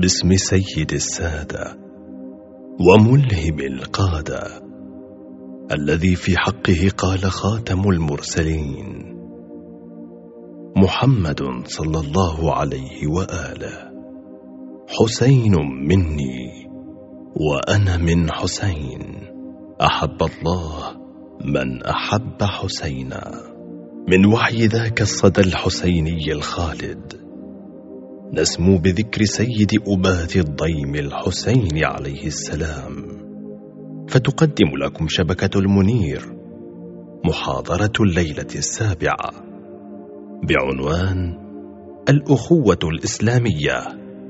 باسم سيد السادة وملهم القادة الذي في حقه قال خاتم المرسلين محمد صلى الله عليه وآله حسين مني وأنا من حسين أحب الله من أحب حسينا من وحي ذاك الصدى الحسيني الخالد نسمو بذكر سيد أباة الضيم الحسين عليه السلام فتقدم لكم شبكة المنير محاضرة الليلة السابعة بعنوان الأخوة الإسلامية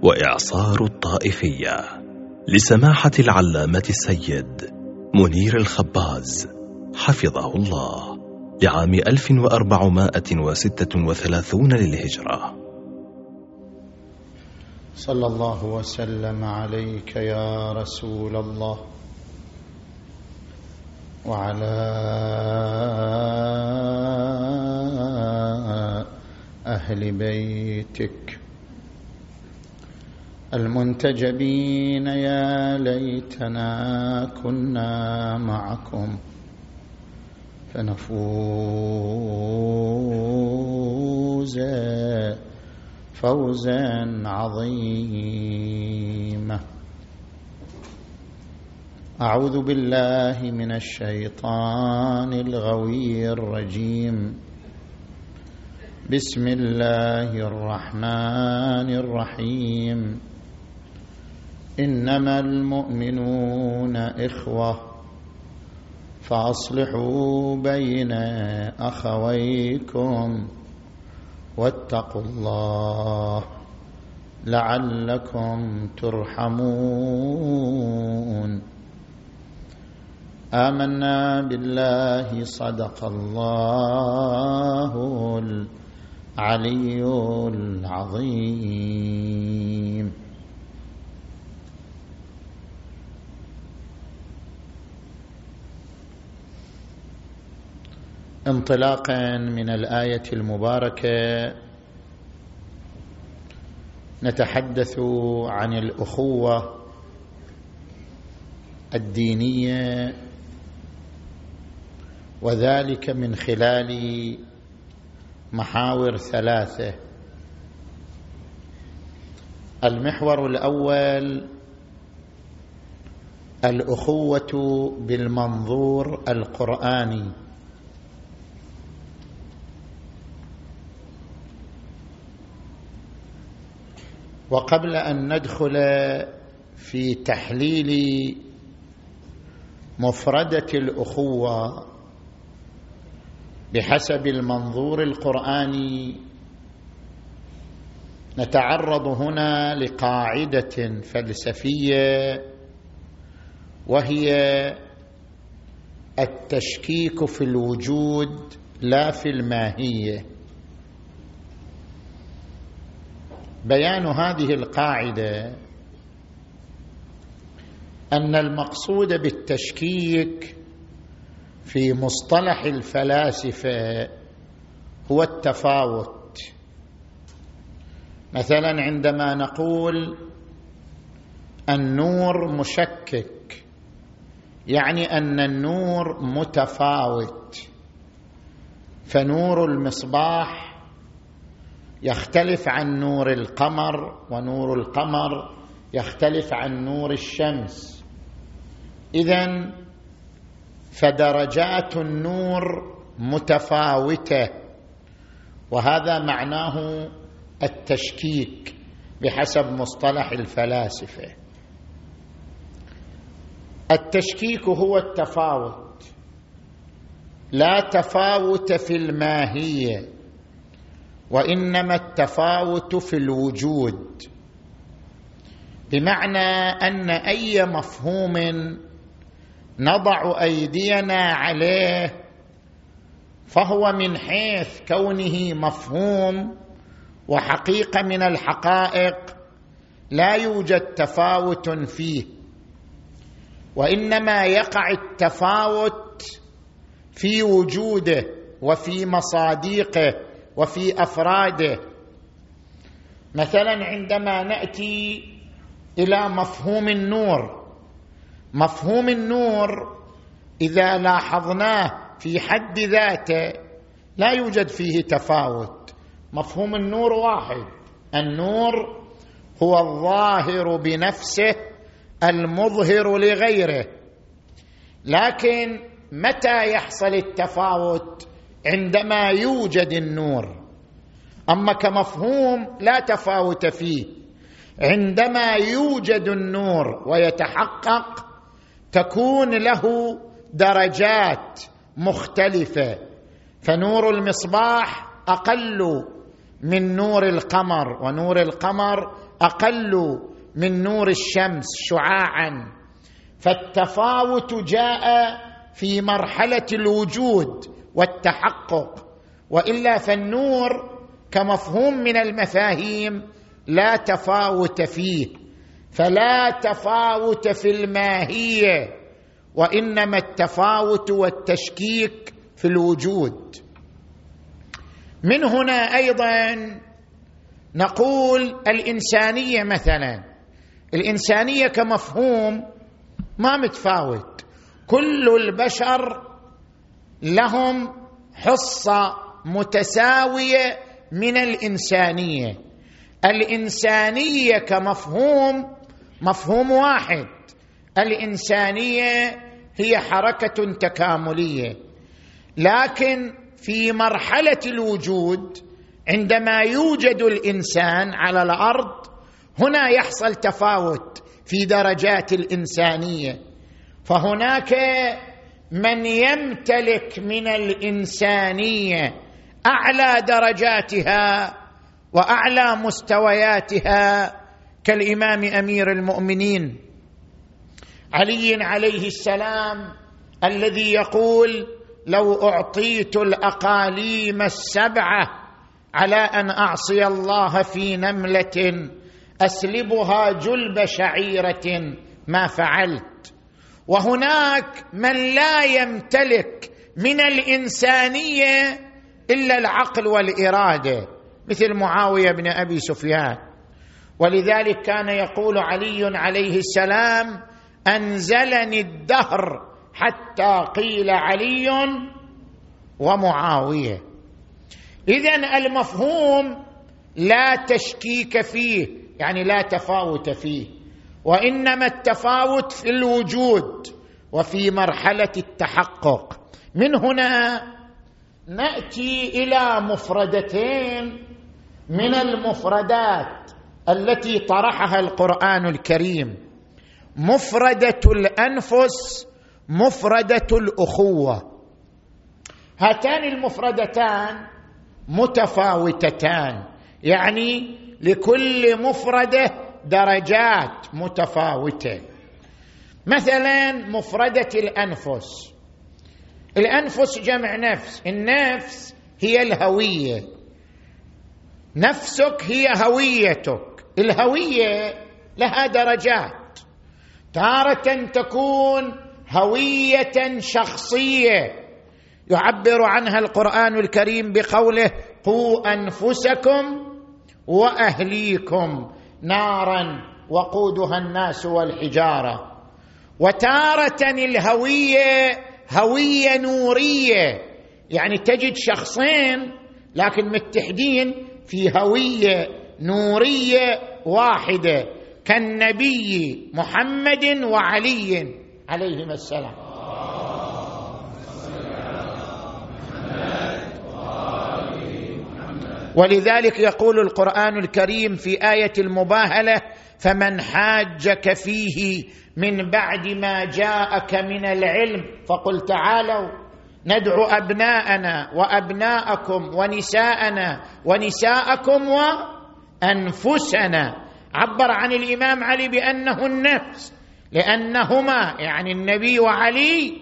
وإعصار الطائفية لسماحة العلامة السيد منير الخباز حفظه الله لعام 1436 للهجره صلى الله وسلم عليك يا رسول الله وعلى أهل بيتك المنتجبين يا ليتنا كنا معكم فنفوز فوزا عظيما اعوذ بالله من الشيطان الغوي الرجيم بسم الله الرحمن الرحيم انما المؤمنون اخوه فاصلحوا بين اخويكم واتقوا الله لعلكم ترحمون امنا بالله صدق الله العلي العظيم انطلاقا من الايه المباركه نتحدث عن الاخوه الدينيه وذلك من خلال محاور ثلاثه المحور الاول الاخوه بالمنظور القراني وقبل ان ندخل في تحليل مفرده الاخوه بحسب المنظور القراني نتعرض هنا لقاعده فلسفيه وهي التشكيك في الوجود لا في الماهيه بيان هذه القاعده ان المقصود بالتشكيك في مصطلح الفلاسفه هو التفاوت مثلا عندما نقول النور مشكك يعني ان النور متفاوت فنور المصباح يختلف عن نور القمر ونور القمر يختلف عن نور الشمس اذا فدرجات النور متفاوته وهذا معناه التشكيك بحسب مصطلح الفلاسفه التشكيك هو التفاوت لا تفاوت في الماهيه وانما التفاوت في الوجود بمعنى ان اي مفهوم نضع ايدينا عليه فهو من حيث كونه مفهوم وحقيقه من الحقائق لا يوجد تفاوت فيه وانما يقع التفاوت في وجوده وفي مصاديقه وفي افراده مثلا عندما ناتي الى مفهوم النور مفهوم النور اذا لاحظناه في حد ذاته لا يوجد فيه تفاوت مفهوم النور واحد النور هو الظاهر بنفسه المظهر لغيره لكن متى يحصل التفاوت عندما يوجد النور اما كمفهوم لا تفاوت فيه عندما يوجد النور ويتحقق تكون له درجات مختلفه فنور المصباح اقل من نور القمر ونور القمر اقل من نور الشمس شعاعا فالتفاوت جاء في مرحله الوجود والتحقق والا فالنور كمفهوم من المفاهيم لا تفاوت فيه فلا تفاوت في الماهيه وانما التفاوت والتشكيك في الوجود من هنا ايضا نقول الانسانيه مثلا الانسانيه كمفهوم ما متفاوت كل البشر لهم حصه متساويه من الانسانيه الانسانيه كمفهوم مفهوم واحد الانسانيه هي حركه تكامليه لكن في مرحله الوجود عندما يوجد الانسان على الارض هنا يحصل تفاوت في درجات الانسانيه فهناك من يمتلك من الانسانيه اعلى درجاتها واعلى مستوياتها كالامام امير المؤمنين علي عليه السلام الذي يقول لو اعطيت الاقاليم السبعه على ان اعصي الله في نمله اسلبها جلب شعيره ما فعلت وهناك من لا يمتلك من الانسانيه الا العقل والاراده مثل معاويه بن ابي سفيان ولذلك كان يقول علي عليه السلام انزلني الدهر حتى قيل علي ومعاويه اذا المفهوم لا تشكيك فيه يعني لا تفاوت فيه وانما التفاوت في الوجود وفي مرحله التحقق من هنا ناتي الى مفردتين من المفردات التي طرحها القران الكريم مفرده الانفس مفرده الاخوه هاتان المفردتان متفاوتتان يعني لكل مفرده درجات متفاوته مثلا مفرده الانفس الانفس جمع نفس النفس هي الهويه نفسك هي هويتك الهويه لها درجات تاره تكون هويه شخصيه يعبر عنها القران الكريم بقوله قوا انفسكم واهليكم نارا وقودها الناس والحجاره وتاره الهويه هويه نوريه يعني تجد شخصين لكن متحدين في هويه نوريه واحده كالنبي محمد وعلي عليهما السلام ولذلك يقول القران الكريم في ايه المباهله فمن حاجك فيه من بعد ما جاءك من العلم فقل تعالوا ندعو ابناءنا وابناءكم ونساءنا ونساءكم وانفسنا عبر عن الامام علي بانه النفس لانهما يعني النبي وعلي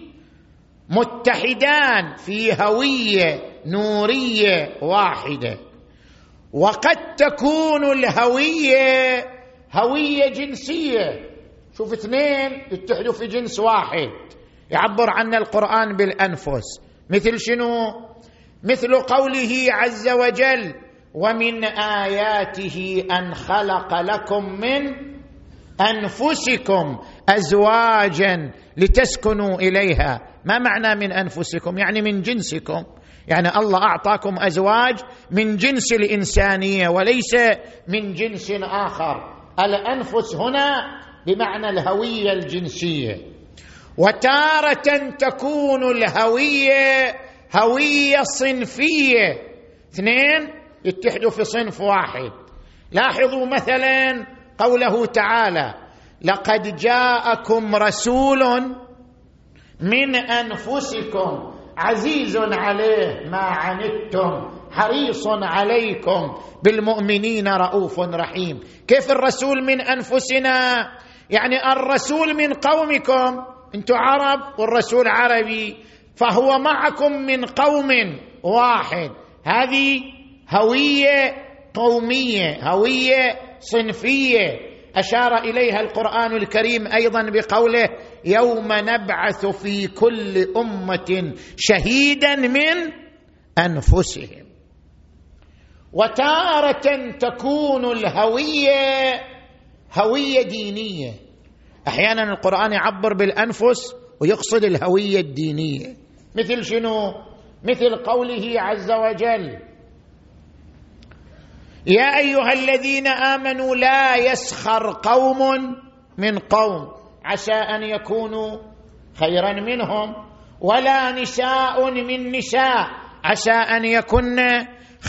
متحدان في هويه نوريه واحده وقد تكون الهويه هويه جنسيه شوف اثنين يتحدوا في جنس واحد يعبر عن القران بالانفس مثل شنو مثل قوله عز وجل ومن اياته ان خلق لكم من انفسكم ازواجا لتسكنوا اليها ما معنى من انفسكم يعني من جنسكم يعني الله اعطاكم ازواج من جنس الانسانيه وليس من جنس اخر الانفس هنا بمعنى الهويه الجنسيه وتاره تكون الهويه هويه صنفيه اثنين يتحدوا في صنف واحد لاحظوا مثلا قوله تعالى لقد جاءكم رسول من انفسكم عزيز عليه ما عنتم حريص عليكم بالمؤمنين رؤوف رحيم كيف الرسول من انفسنا يعني الرسول من قومكم انتم عرب والرسول عربي فهو معكم من قوم واحد هذه هويه قوميه هويه صنفيه اشار اليها القران الكريم ايضا بقوله يوم نبعث في كل امه شهيدا من انفسهم وتاره تكون الهويه هويه دينيه احيانا القران يعبر بالانفس ويقصد الهويه الدينيه مثل شنو مثل قوله عز وجل يا ايها الذين امنوا لا يسخر قوم من قوم عسى ان يكونوا خيرا منهم ولا نساء من نساء عسى ان يكن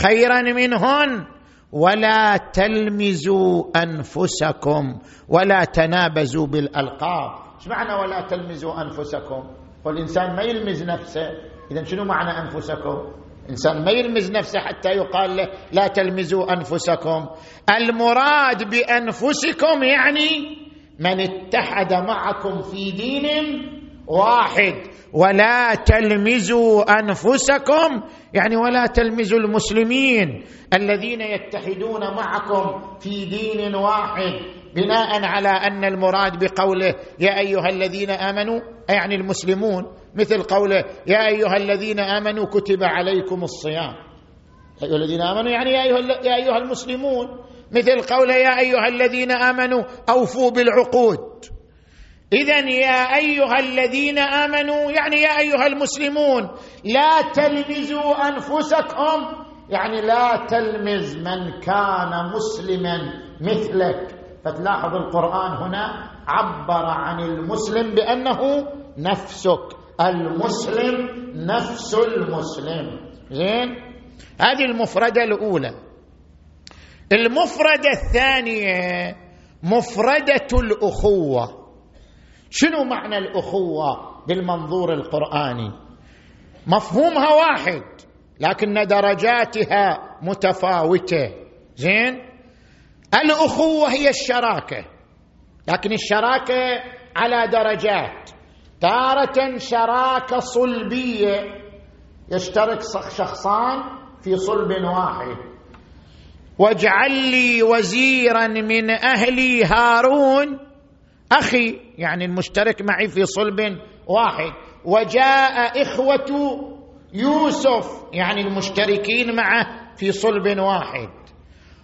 خيرا منهن ولا تلمزوا انفسكم ولا تنابزوا بالالقاب ايش معنى ولا تلمزوا انفسكم والانسان ما يلمز نفسه اذا شنو معنى انفسكم الإنسان ما يلمز نفسه حتى يقال له لا تلمزوا أنفسكم المراد بأنفسكم يعني من اتحد معكم في دين واحد ولا تلمزوا انفسكم يعني ولا تلمزوا المسلمين الذين يتحدون معكم في دين واحد بناء على ان المراد بقوله يا ايها الذين امنوا يعني المسلمون مثل قوله يا أيها الذين آمنوا كتب عليكم الصيام يا أيها الذين آمنوا يعني يا أيها, يا أيها المسلمون مثل قوله يا أيها الذين آمنوا أوفوا بالعقود إذا يا أيها الذين آمنوا يعني يا أيها المسلمون لا تلمزوا أنفسكم يعني لا تلمز من كان مسلما مثلك فتلاحظ القرآن هنا عبر عن المسلم بأنه نفسك المسلم نفس المسلم زين هذه المفردة الأولى المفردة الثانية مفردة الأخوة شنو معنى الأخوة بالمنظور القرآني مفهومها واحد لكن درجاتها متفاوتة زين الأخوة هي الشراكة لكن الشراكة على درجات تارة شراكة صلبية يشترك شخصان في صلب واحد واجعل لي وزيرا من أهلي هارون أخي يعني المشترك معي في صلب واحد وجاء إخوة يوسف يعني المشتركين معه في صلب واحد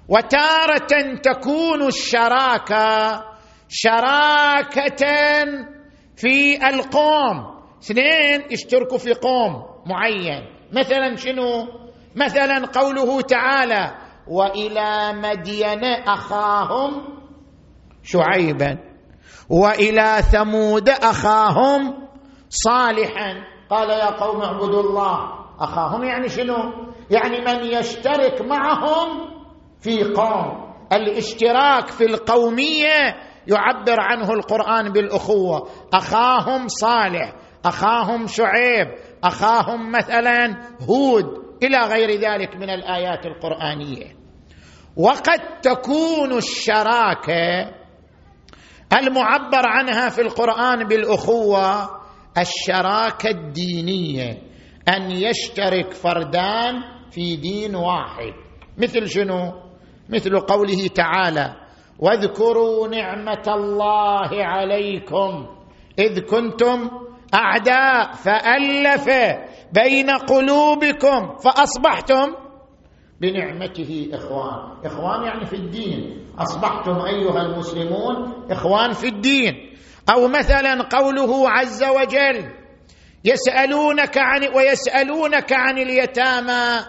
وتارة تكون الشراكة شراكة في القوم اثنين يشتركوا في قوم معين مثلا شنو مثلا قوله تعالى والى مدين اخاهم شعيبا والى ثمود اخاهم صالحا قال يا قوم اعبدوا الله اخاهم يعني شنو يعني من يشترك معهم في قوم الاشتراك في القوميه يعبر عنه القران بالاخوه اخاهم صالح اخاهم شعيب اخاهم مثلا هود الى غير ذلك من الايات القرانيه وقد تكون الشراكه المعبر عنها في القران بالاخوه الشراكه الدينيه ان يشترك فردان في دين واحد مثل شنو مثل قوله تعالى واذكروا نعمه الله عليكم اذ كنتم اعداء فالف بين قلوبكم فاصبحتم بنعمته اخوان اخوان يعني في الدين اصبحتم ايها المسلمون اخوان في الدين او مثلا قوله عز وجل يسالونك عن ويسالونك عن اليتامى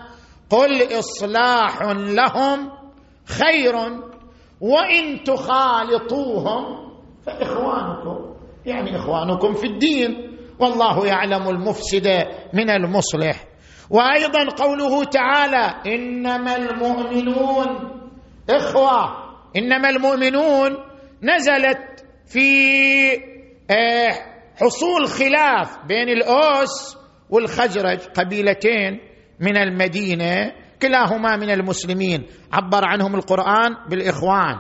قل اصلاح لهم خير وان تخالطوهم فاخوانكم يعني اخوانكم في الدين والله يعلم المفسد من المصلح وايضا قوله تعالى انما المؤمنون اخوه انما المؤمنون نزلت في آه، حصول خلاف بين الاوس والخزرج قبيلتين من المدينه كلاهما من المسلمين عبر عنهم القران بالاخوان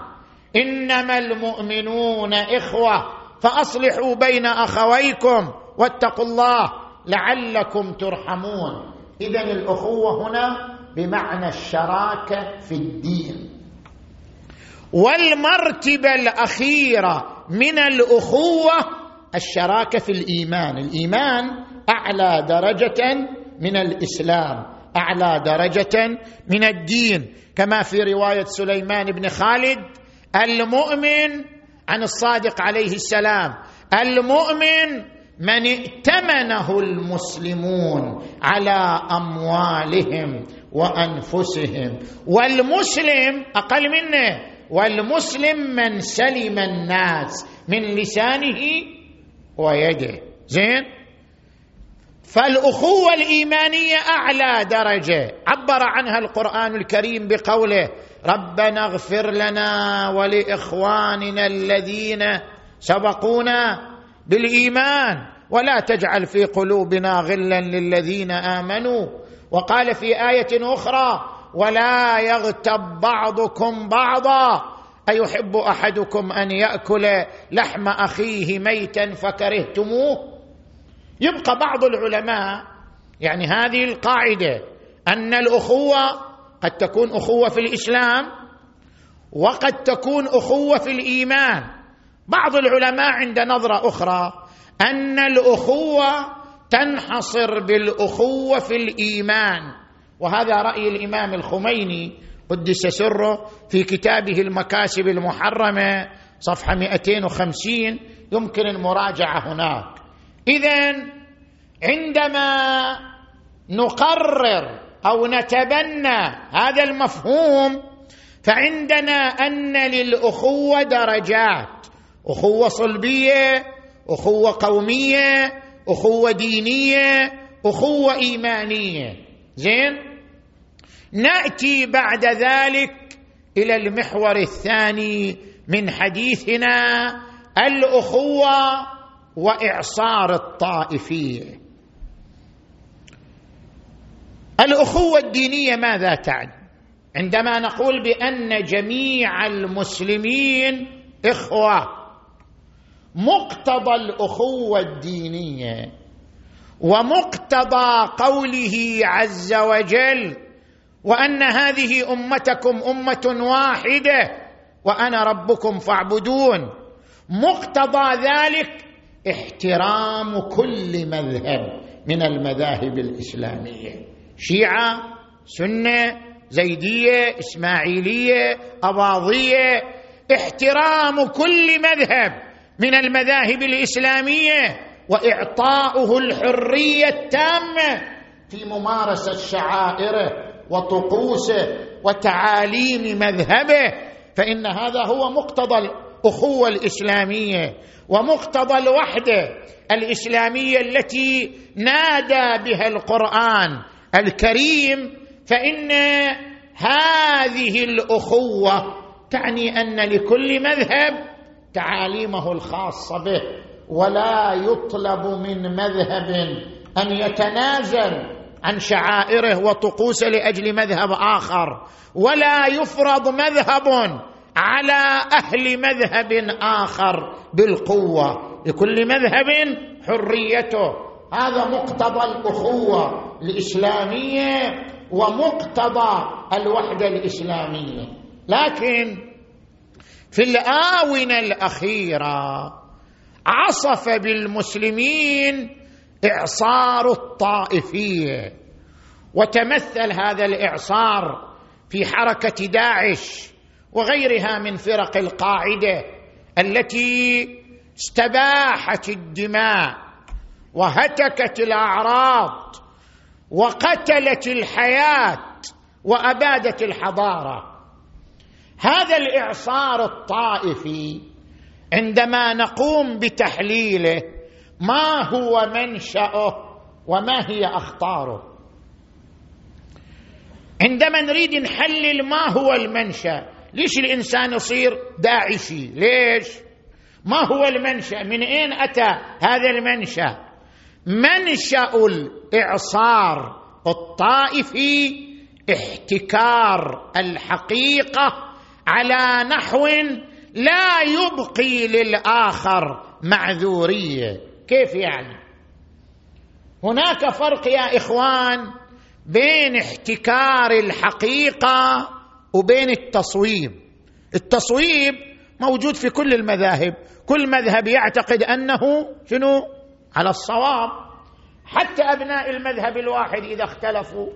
انما المؤمنون اخوه فاصلحوا بين اخويكم واتقوا الله لعلكم ترحمون اذا الاخوه هنا بمعنى الشراكه في الدين والمرتبه الاخيره من الاخوه الشراكه في الايمان الايمان اعلى درجه من الاسلام اعلى درجه من الدين كما في روايه سليمان بن خالد المؤمن عن الصادق عليه السلام المؤمن من ائتمنه المسلمون على اموالهم وانفسهم والمسلم اقل منه والمسلم من سلم الناس من لسانه ويده زين فالاخوه الايمانيه اعلى درجه عبر عنها القران الكريم بقوله ربنا اغفر لنا ولاخواننا الذين سبقونا بالايمان ولا تجعل في قلوبنا غلا للذين امنوا وقال في ايه اخرى ولا يغتب بعضكم بعضا ايحب احدكم ان ياكل لحم اخيه ميتا فكرهتموه يبقى بعض العلماء يعني هذه القاعده ان الاخوه قد تكون اخوه في الاسلام وقد تكون اخوه في الايمان بعض العلماء عند نظره اخرى ان الاخوه تنحصر بالاخوه في الايمان وهذا راي الامام الخميني قدس سره في كتابه المكاسب المحرمه صفحه 250 يمكن المراجعه هناك إذا عندما نقرر أو نتبنى هذا المفهوم فعندنا أن للأخوة درجات أخوة صلبية أخوة قومية أخوة دينية أخوة إيمانية زين نأتي بعد ذلك إلى المحور الثاني من حديثنا الأخوة واعصار الطائفيه الاخوه الدينيه ماذا تعني عندما نقول بان جميع المسلمين اخوه مقتضى الاخوه الدينيه ومقتضى قوله عز وجل وان هذه امتكم امه واحده وانا ربكم فاعبدون مقتضى ذلك احترام كل مذهب من المذاهب الاسلاميه شيعه سنه زيديه اسماعيليه اباضيه احترام كل مذهب من المذاهب الاسلاميه واعطاؤه الحريه التامه في ممارسه شعائره وطقوسه وتعاليم مذهبه فان هذا هو مقتضى الاخوه الاسلاميه ومقتضى الوحده الاسلاميه التي نادى بها القران الكريم فان هذه الاخوه تعني ان لكل مذهب تعاليمه الخاصه به ولا يطلب من مذهب ان يتنازل عن شعائره وطقوسه لاجل مذهب اخر ولا يفرض مذهب على اهل مذهب اخر بالقوه لكل مذهب حريته هذا مقتضى الاخوه الاسلاميه ومقتضى الوحده الاسلاميه لكن في الاونه الاخيره عصف بالمسلمين اعصار الطائفيه وتمثل هذا الاعصار في حركه داعش وغيرها من فرق القاعده التي استباحت الدماء وهتكت الاعراض وقتلت الحياه وابادت الحضاره هذا الاعصار الطائفي عندما نقوم بتحليله ما هو منشاه وما هي اخطاره عندما نريد نحلل ما هو المنشا ليش الانسان يصير داعشي ليش ما هو المنشا من اين اتى هذا المنشا منشا الاعصار الطائفي احتكار الحقيقه على نحو لا يبقي للاخر معذوريه كيف يعني هناك فرق يا اخوان بين احتكار الحقيقه وبين التصويب التصويب موجود في كل المذاهب كل مذهب يعتقد انه شنو على الصواب حتى ابناء المذهب الواحد اذا اختلفوا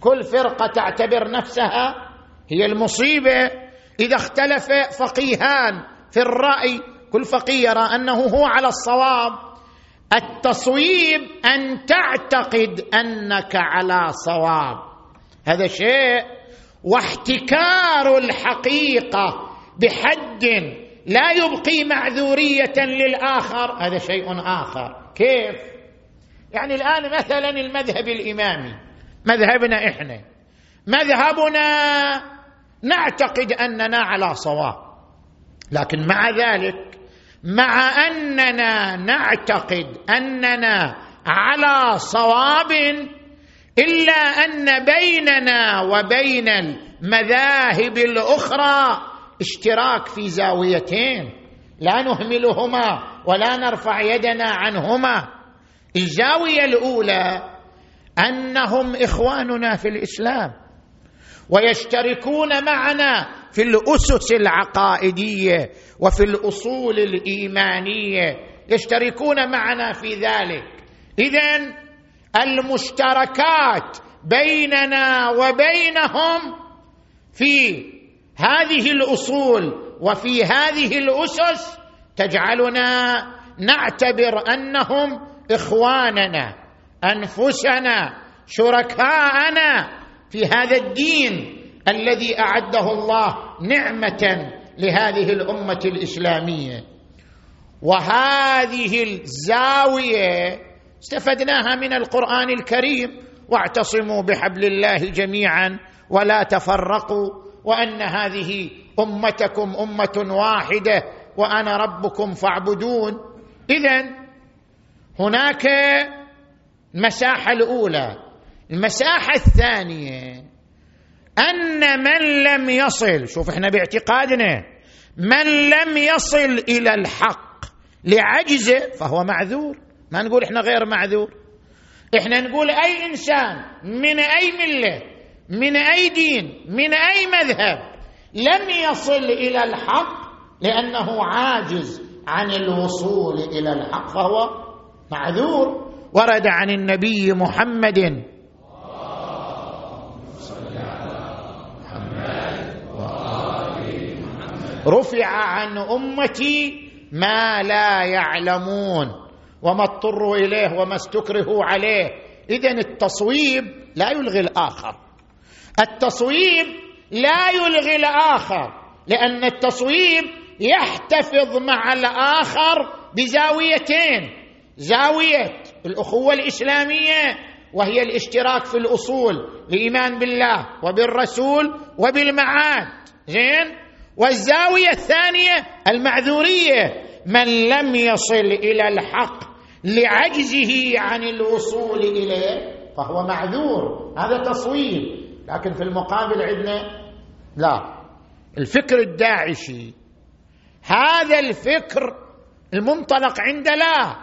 كل فرقه تعتبر نفسها هي المصيبه اذا اختلف فقيهان في الراي كل فقيه يرى انه هو على الصواب التصويب ان تعتقد انك على صواب هذا شيء واحتكار الحقيقه بحد لا يبقي معذوريه للاخر هذا شيء اخر كيف يعني الان مثلا المذهب الامامي مذهبنا احنا مذهبنا نعتقد اننا على صواب لكن مع ذلك مع اننا نعتقد اننا على صواب الا ان بيننا وبين المذاهب الاخرى اشتراك في زاويتين لا نهملهما ولا نرفع يدنا عنهما الزاويه الاولى انهم اخواننا في الاسلام ويشتركون معنا في الاسس العقائديه وفي الاصول الايمانيه يشتركون معنا في ذلك اذا المشتركات بيننا وبينهم في هذه الاصول وفي هذه الاسس تجعلنا نعتبر انهم اخواننا انفسنا شركاءنا في هذا الدين الذي اعده الله نعمه لهذه الامه الاسلاميه وهذه الزاويه استفدناها من القران الكريم واعتصموا بحبل الله جميعا ولا تفرقوا وان هذه امتكم امه واحده وانا ربكم فاعبدون اذا هناك المساحه الاولى المساحه الثانيه ان من لم يصل شوف احنا باعتقادنا من لم يصل الى الحق لعجزه فهو معذور ما نقول احنا غير معذور احنا نقول اي انسان من اي مله من اي دين من اي مذهب لم يصل الى الحق لانه عاجز عن الوصول الى الحق فهو معذور ورد عن النبي محمد رفع عن امتي ما لا يعلمون وما اضطروا اليه وما استكرهوا عليه اذا التصويب لا يلغي الاخر التصويب لا يلغي الاخر لان التصويب يحتفظ مع الاخر بزاويتين زاويه الاخوه الاسلاميه وهي الاشتراك في الاصول الايمان بالله وبالرسول وبالمعاد زين والزاويه الثانيه المعذوريه من لم يصل الى الحق لعجزه عن الوصول اليه فهو معذور هذا تصوير لكن في المقابل عندنا لا الفكر الداعشي هذا الفكر المنطلق عند لا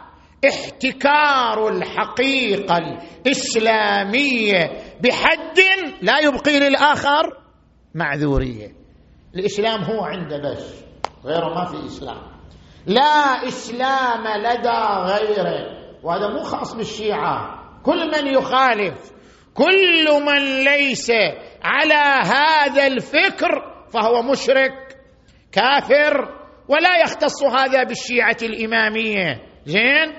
احتكار الحقيقه الاسلاميه بحد لا يبقي للاخر معذوريه الاسلام هو عنده بس غيره ما في اسلام لا اسلام لدى غيره وهذا مو خاص بالشيعه كل من يخالف كل من ليس على هذا الفكر فهو مشرك كافر ولا يختص هذا بالشيعه الاماميه زين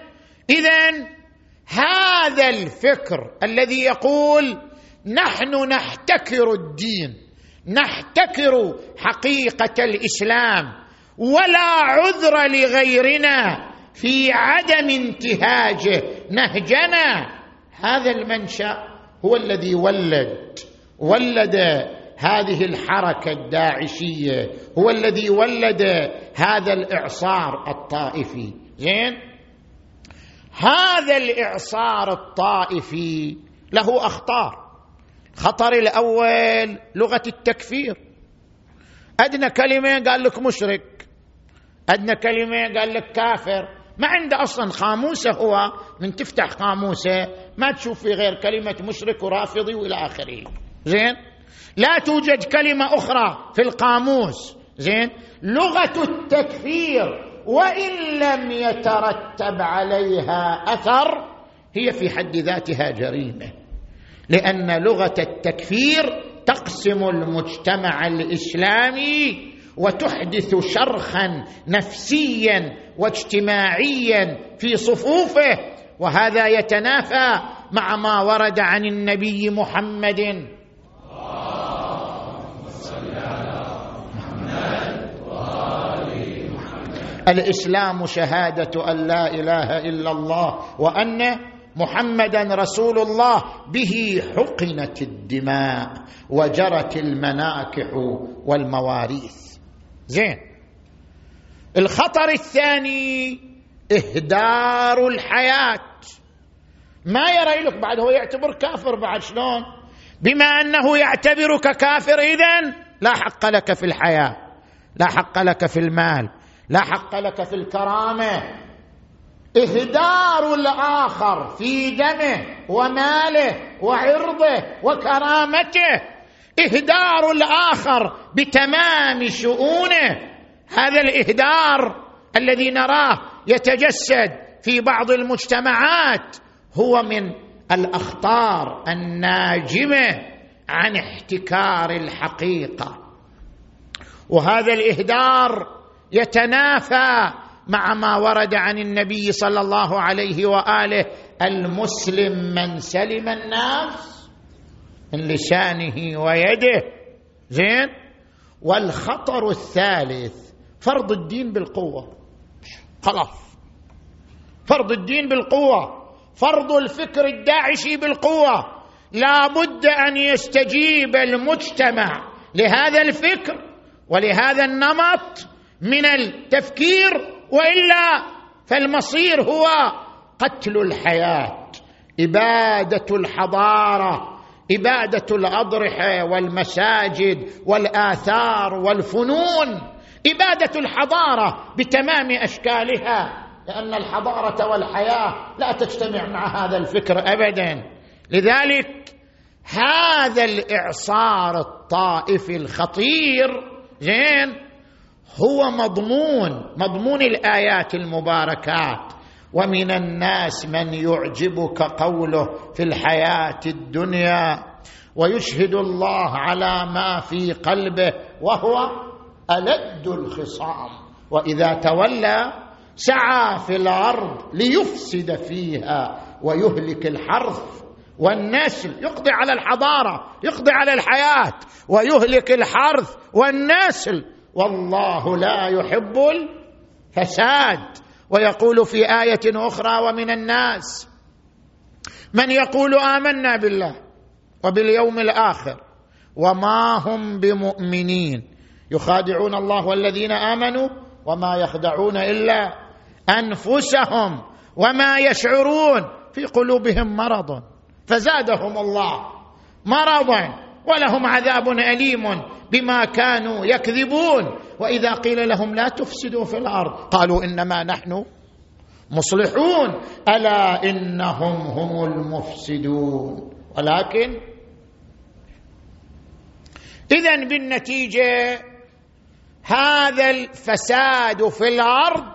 اذا هذا الفكر الذي يقول نحن نحتكر الدين نحتكر حقيقه الاسلام ولا عذر لغيرنا في عدم انتهاجه نهجنا هذا المنشا هو الذي ولد ولد هذه الحركه الداعشيه هو الذي ولد هذا الاعصار الطائفي زين هذا الاعصار الطائفي له اخطار خطر الاول لغه التكفير ادنى كلمه قال لك مشرك عندنا كلمة قال لك كافر ما عنده أصلا خاموسة هو من تفتح خاموسة ما تشوف في غير كلمة مشرك ورافضي وإلى آخره زين لا توجد كلمة أخرى في القاموس زين لغة التكفير وإن لم يترتب عليها أثر هي في حد ذاتها جريمة لأن لغة التكفير تقسم المجتمع الإسلامي وتحدث شرخا نفسيا واجتماعيا في صفوفه وهذا يتنافى مع ما ورد عن النبي محمد الاسلام شهاده ان لا اله الا الله وان محمدا رسول الله به حقنت الدماء وجرت المناكح والمواريث زين الخطر الثاني اهدار الحياه ما يرى لك بعد هو يعتبر كافر بعد شلون بما انه يعتبرك كافر اذا لا حق لك في الحياه لا حق لك في المال لا حق لك في الكرامه اهدار الاخر في دمه وماله وعرضه وكرامته اهدار الاخر بتمام شؤونه هذا الاهدار الذي نراه يتجسد في بعض المجتمعات هو من الاخطار الناجمه عن احتكار الحقيقه وهذا الاهدار يتنافى مع ما ورد عن النبي صلى الله عليه واله المسلم من سلم الناس من لسانه ويده زين والخطر الثالث فرض الدين بالقوه خلاص فرض الدين بالقوه فرض الفكر الداعشي بالقوه لا بد ان يستجيب المجتمع لهذا الفكر ولهذا النمط من التفكير والا فالمصير هو قتل الحياه اباده الحضاره اباده الاضرحه والمساجد والاثار والفنون اباده الحضاره بتمام اشكالها لان الحضاره والحياه لا تجتمع مع هذا الفكر ابدا لذلك هذا الاعصار الطائفي الخطير زين هو مضمون مضمون الايات المباركات ومن الناس من يعجبك قوله في الحياه الدنيا ويشهد الله على ما في قلبه وهو الد الخصام واذا تولى سعى في الارض ليفسد فيها ويهلك الحرث والنسل يقضي على الحضاره يقضي على الحياه ويهلك الحرث والنسل والله لا يحب الفساد ويقول في ايه اخرى ومن الناس من يقول امنا بالله وباليوم الاخر وما هم بمؤمنين يخادعون الله والذين امنوا وما يخدعون الا انفسهم وما يشعرون في قلوبهم مرض فزادهم الله مرضا ولهم عذاب اليم بما كانوا يكذبون واذا قيل لهم لا تفسدوا في الارض قالوا انما نحن مصلحون الا انهم هم المفسدون ولكن اذا بالنتيجه هذا الفساد في الارض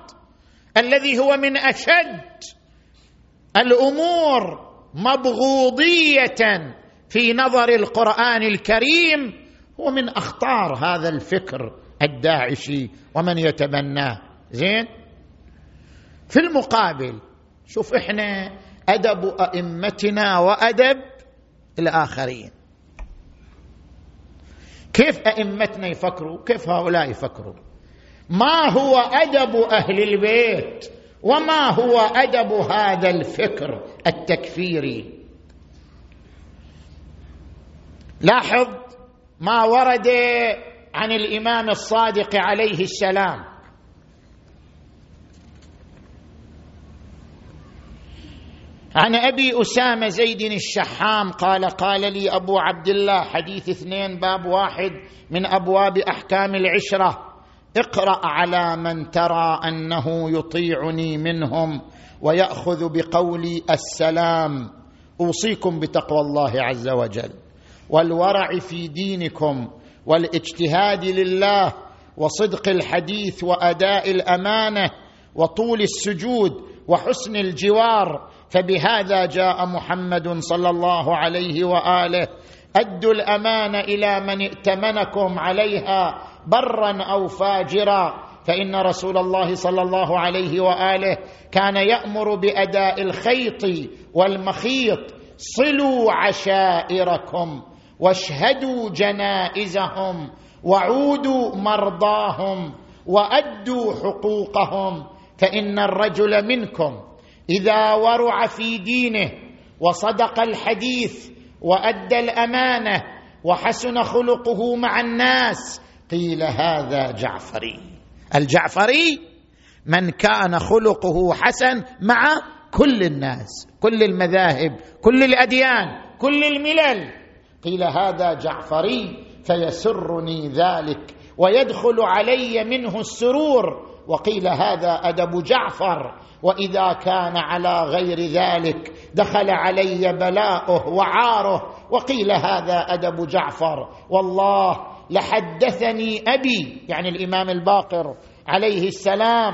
الذي هو من اشد الامور مبغوضيه في نظر القران الكريم هو من اخطار هذا الفكر الداعشي ومن يتبناه زين في المقابل شوف احنا ادب ائمتنا وادب الاخرين كيف ائمتنا يفكروا كيف هؤلاء يفكروا ما هو ادب اهل البيت وما هو ادب هذا الفكر التكفيري لاحظ ما ورد عن الامام الصادق عليه السلام عن ابي اسامه زيد الشحام قال قال لي ابو عبد الله حديث اثنين باب واحد من ابواب احكام العشره اقرا على من ترى انه يطيعني منهم وياخذ بقولي السلام اوصيكم بتقوى الله عز وجل والورع في دينكم والاجتهاد لله وصدق الحديث واداء الامانه وطول السجود وحسن الجوار فبهذا جاء محمد صلى الله عليه واله ادوا الامانه الى من ائتمنكم عليها برا او فاجرا فان رسول الله صلى الله عليه واله كان يامر باداء الخيط والمخيط صلوا عشائركم واشهدوا جنائزهم وعودوا مرضاهم وادوا حقوقهم فان الرجل منكم اذا ورع في دينه وصدق الحديث وادى الامانه وحسن خلقه مع الناس قيل هذا جعفري الجعفري من كان خلقه حسن مع كل الناس كل المذاهب كل الاديان كل الملل قيل هذا جعفري فيسرني ذلك ويدخل علي منه السرور وقيل هذا ادب جعفر واذا كان على غير ذلك دخل علي بلاؤه وعاره وقيل هذا ادب جعفر والله لحدثني ابي يعني الامام الباقر عليه السلام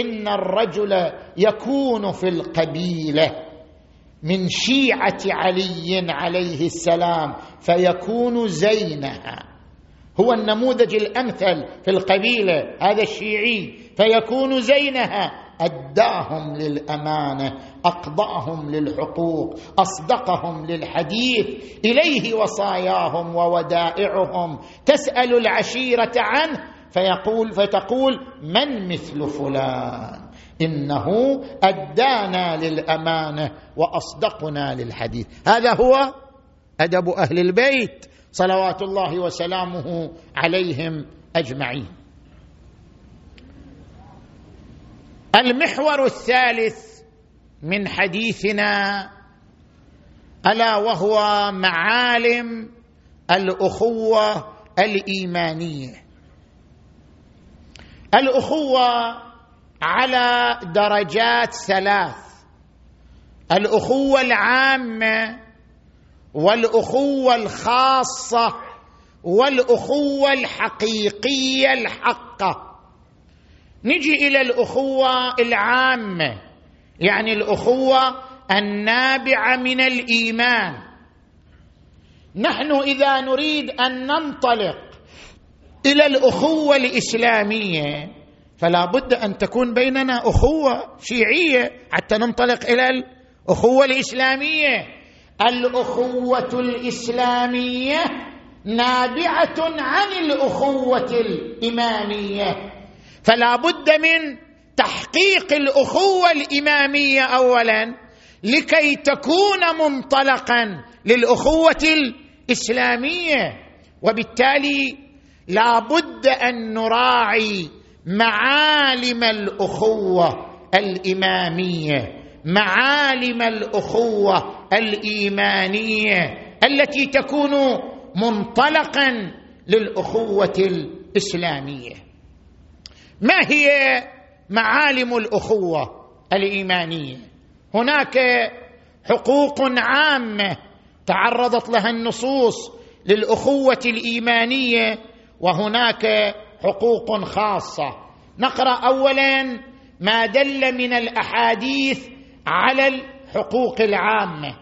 ان الرجل يكون في القبيله من شيعه علي عليه السلام فيكون زينها هو النموذج الامثل في القبيله هذا الشيعي فيكون زينها اداهم للامانه اقضاهم للحقوق اصدقهم للحديث اليه وصاياهم وودائعهم تسال العشيره عنه فيقول فتقول من مثل فلان انه ادانا للامانه واصدقنا للحديث هذا هو ادب اهل البيت صلوات الله وسلامه عليهم اجمعين المحور الثالث من حديثنا الا وهو معالم الاخوه الايمانيه الاخوه على درجات ثلاث الاخوه العامه والاخوه الخاصه والاخوه الحقيقيه الحقه نجي الى الاخوه العامه يعني الاخوه النابعه من الايمان نحن اذا نريد ان ننطلق الى الاخوه الاسلاميه فلا بد ان تكون بيننا اخوه شيعيه حتى ننطلق الى الاخوه الاسلاميه الاخوه الاسلاميه نابعه عن الاخوه الاماميه فلا بد من تحقيق الاخوه الاماميه اولا لكي تكون منطلقا للاخوه الاسلاميه وبالتالي لا بد ان نراعي معالم الاخوه الاماميه معالم الاخوه الايمانيه التي تكون منطلقا للاخوه الاسلاميه ما هي معالم الاخوه الايمانيه هناك حقوق عامه تعرضت لها النصوص للاخوه الايمانيه وهناك حقوق خاصه نقرا اولا ما دل من الاحاديث على حقوق العامه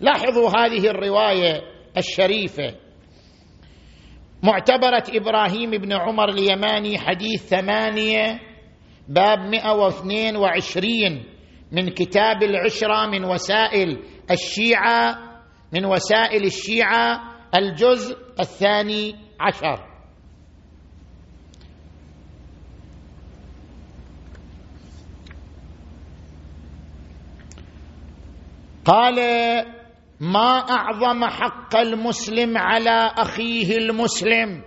لاحظوا هذه الروايه الشريفه معتبره ابراهيم بن عمر اليماني حديث ثمانيه باب 122 من كتاب العشره من وسائل الشيعه من وسائل الشيعه الجزء الثاني عشر قال ما اعظم حق المسلم على اخيه المسلم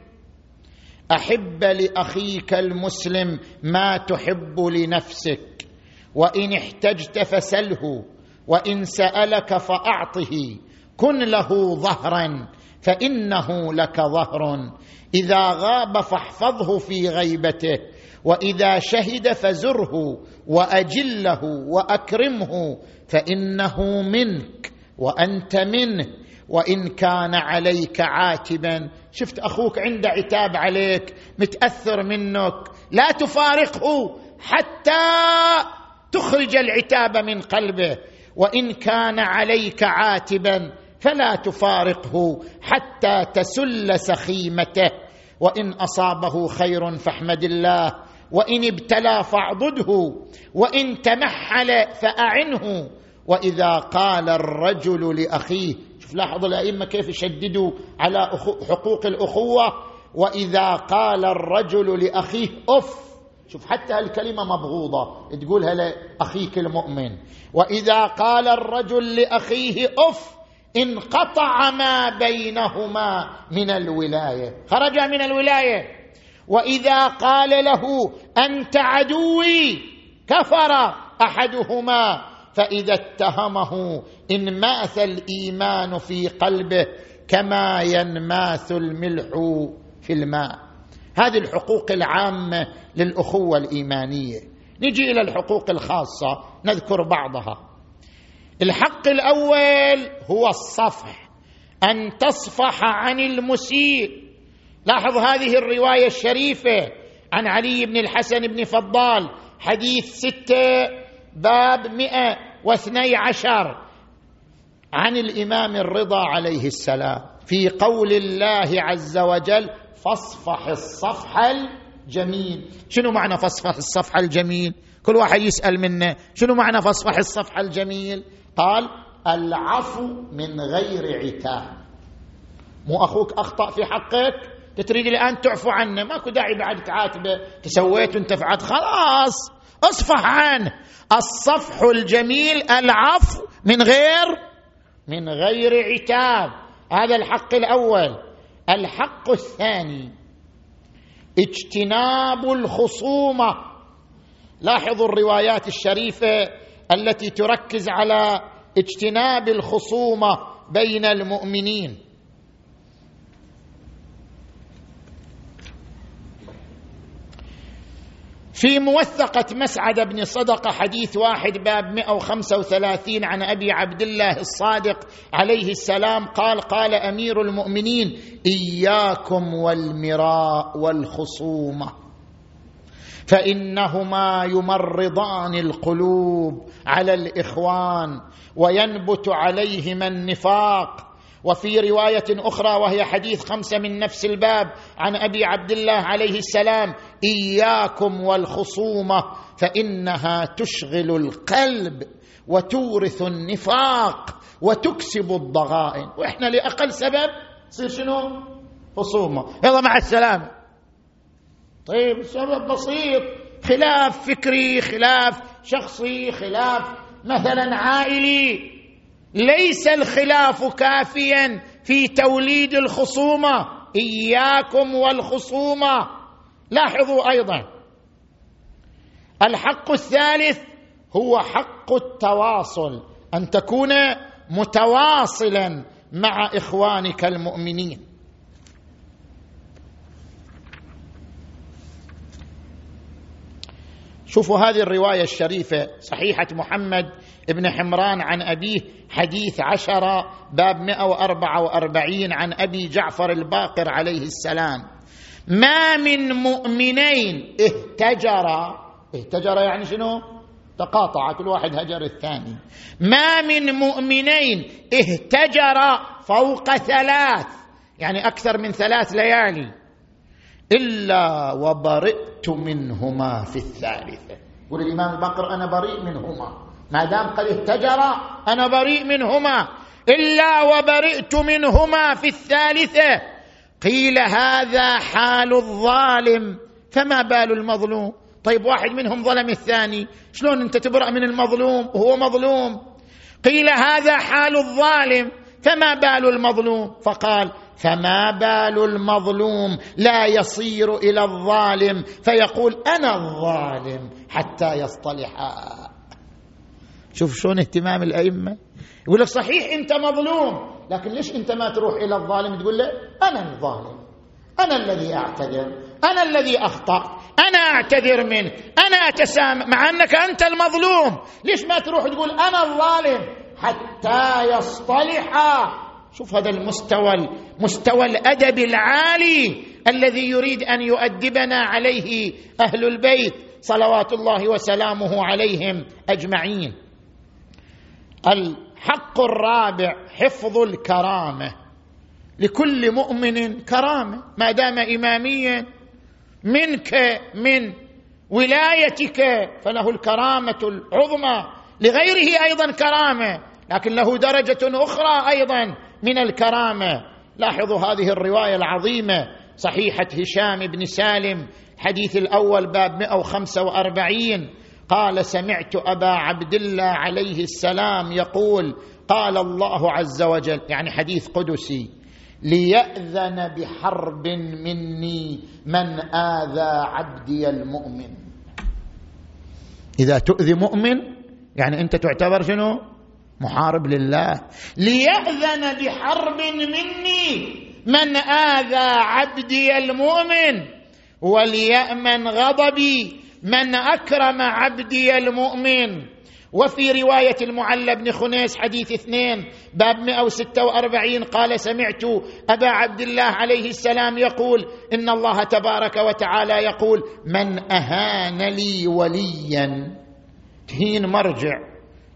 احب لاخيك المسلم ما تحب لنفسك وان احتجت فسله وان سالك فاعطه كن له ظهرا فانه لك ظهر اذا غاب فاحفظه في غيبته واذا شهد فزره واجله واكرمه فانه منك وانت منه وان كان عليك عاتبا شفت اخوك عنده عتاب عليك متاثر منك لا تفارقه حتى تخرج العتاب من قلبه وان كان عليك عاتبا فلا تفارقه حتى تسل سخيمته وان اصابه خير فاحمد الله وان ابتلى فاعضده وان تمحل فاعنه واذا قال الرجل لاخيه شوف لاحظوا الائمه كيف يشددوا على حقوق الاخوه واذا قال الرجل لاخيه اف شوف حتى هالكلمة مبغوضة تقولها لأخيك المؤمن وإذا قال الرجل لأخيه أف انقطع ما بينهما من الولاية خرج من الولاية واذا قال له انت عدوي كفر احدهما فاذا اتهمه انماث الايمان في قلبه كما ينماث الملح في الماء هذه الحقوق العامه للاخوه الايمانيه نجي الى الحقوق الخاصه نذكر بعضها الحق الاول هو الصفح ان تصفح عن المسيء لاحظ هذه الروايه الشريفه عن علي بن الحسن بن فضال حديث سته باب مئه واثني عشر عن الامام الرضا عليه السلام في قول الله عز وجل فاصفح الصفح الجميل شنو معنى فاصفح الصفح الجميل كل واحد يسال منه شنو معنى فاصفح الصفح الجميل قال العفو من غير عتاب مو اخوك اخطا في حقك انت تريد الان تعفو عنه ماكو داعي بعد تعاتبه تسويت وانت فعلت خلاص اصفح عنه الصفح الجميل العفو من غير من غير عتاب هذا الحق الاول الحق الثاني اجتناب الخصومه لاحظوا الروايات الشريفه التي تركز على اجتناب الخصومه بين المؤمنين في موثقة مسعد بن صدقة حديث واحد باب 135 عن أبي عبد الله الصادق عليه السلام قال قال أمير المؤمنين إياكم والمراء والخصومة فإنهما يمرضان القلوب على الإخوان وينبت عليهما النفاق وفي روايه اخرى وهي حديث خمسه من نفس الباب عن ابي عبد الله عليه السلام اياكم والخصومه فانها تشغل القلب وتورث النفاق وتكسب الضغائن واحنا لاقل سبب تصير شنو خصومه يلا مع السلامه طيب السبب بسيط خلاف فكري خلاف شخصي خلاف مثلا عائلي ليس الخلاف كافيا في توليد الخصومه اياكم والخصومه لاحظوا ايضا الحق الثالث هو حق التواصل ان تكون متواصلا مع اخوانك المؤمنين شوفوا هذه الروايه الشريفه صحيحه محمد ابن حمران عن أبيه حديث عشرة باب 144 عن أبي جعفر الباقر عليه السلام ما من مؤمنين اهتجر اهتجر يعني شنو تقاطع كل واحد هجر الثاني ما من مؤمنين اهتجر فوق ثلاث يعني أكثر من ثلاث ليالي إلا وبرئت منهما في الثالثة يقول الإمام الباقر أنا بريء منهما ما دام قد اتجرا انا بريء منهما الا وبرئت منهما في الثالثه قيل هذا حال الظالم فما بال المظلوم طيب واحد منهم ظلم الثاني شلون انت تبرأ من المظلوم وهو مظلوم قيل هذا حال الظالم فما بال المظلوم فقال فما بال المظلوم لا يصير الى الظالم فيقول انا الظالم حتى يصطلحا شوف شلون اهتمام الأئمة يقول لك صحيح أنت مظلوم لكن ليش أنت ما تروح إلى الظالم تقول له أنا الظالم أنا الذي أعتذر أنا الذي أخطأت أنا أعتذر منك أنا أتسامح مع أنك أنت المظلوم ليش ما تروح تقول أنا الظالم حتى يصطلح شوف هذا المستوى مستوى الأدب العالي الذي يريد أن يؤدبنا عليه أهل البيت صلوات الله وسلامه عليهم أجمعين الحق الرابع حفظ الكرامه لكل مؤمن كرامه ما دام اماميا منك من ولايتك فله الكرامه العظمى لغيره ايضا كرامه لكن له درجه اخرى ايضا من الكرامه لاحظوا هذه الروايه العظيمه صحيحه هشام بن سالم حديث الاول باب 145 قال سمعت ابا عبد الله عليه السلام يقول قال الله عز وجل يعني حديث قدسي لياذن بحرب مني من اذى عبدي المؤمن اذا تؤذي مؤمن يعني انت تعتبر شنو محارب لله لياذن بحرب مني من اذى عبدي المؤمن وليامن غضبي من اكرم عبدي المؤمن وفي رواية المعلى بن خنيس حديث اثنين باب 146 قال سمعت أبا عبد الله عليه السلام يقول إن الله تبارك وتعالى يقول من أهان لي وليا تهين مرجع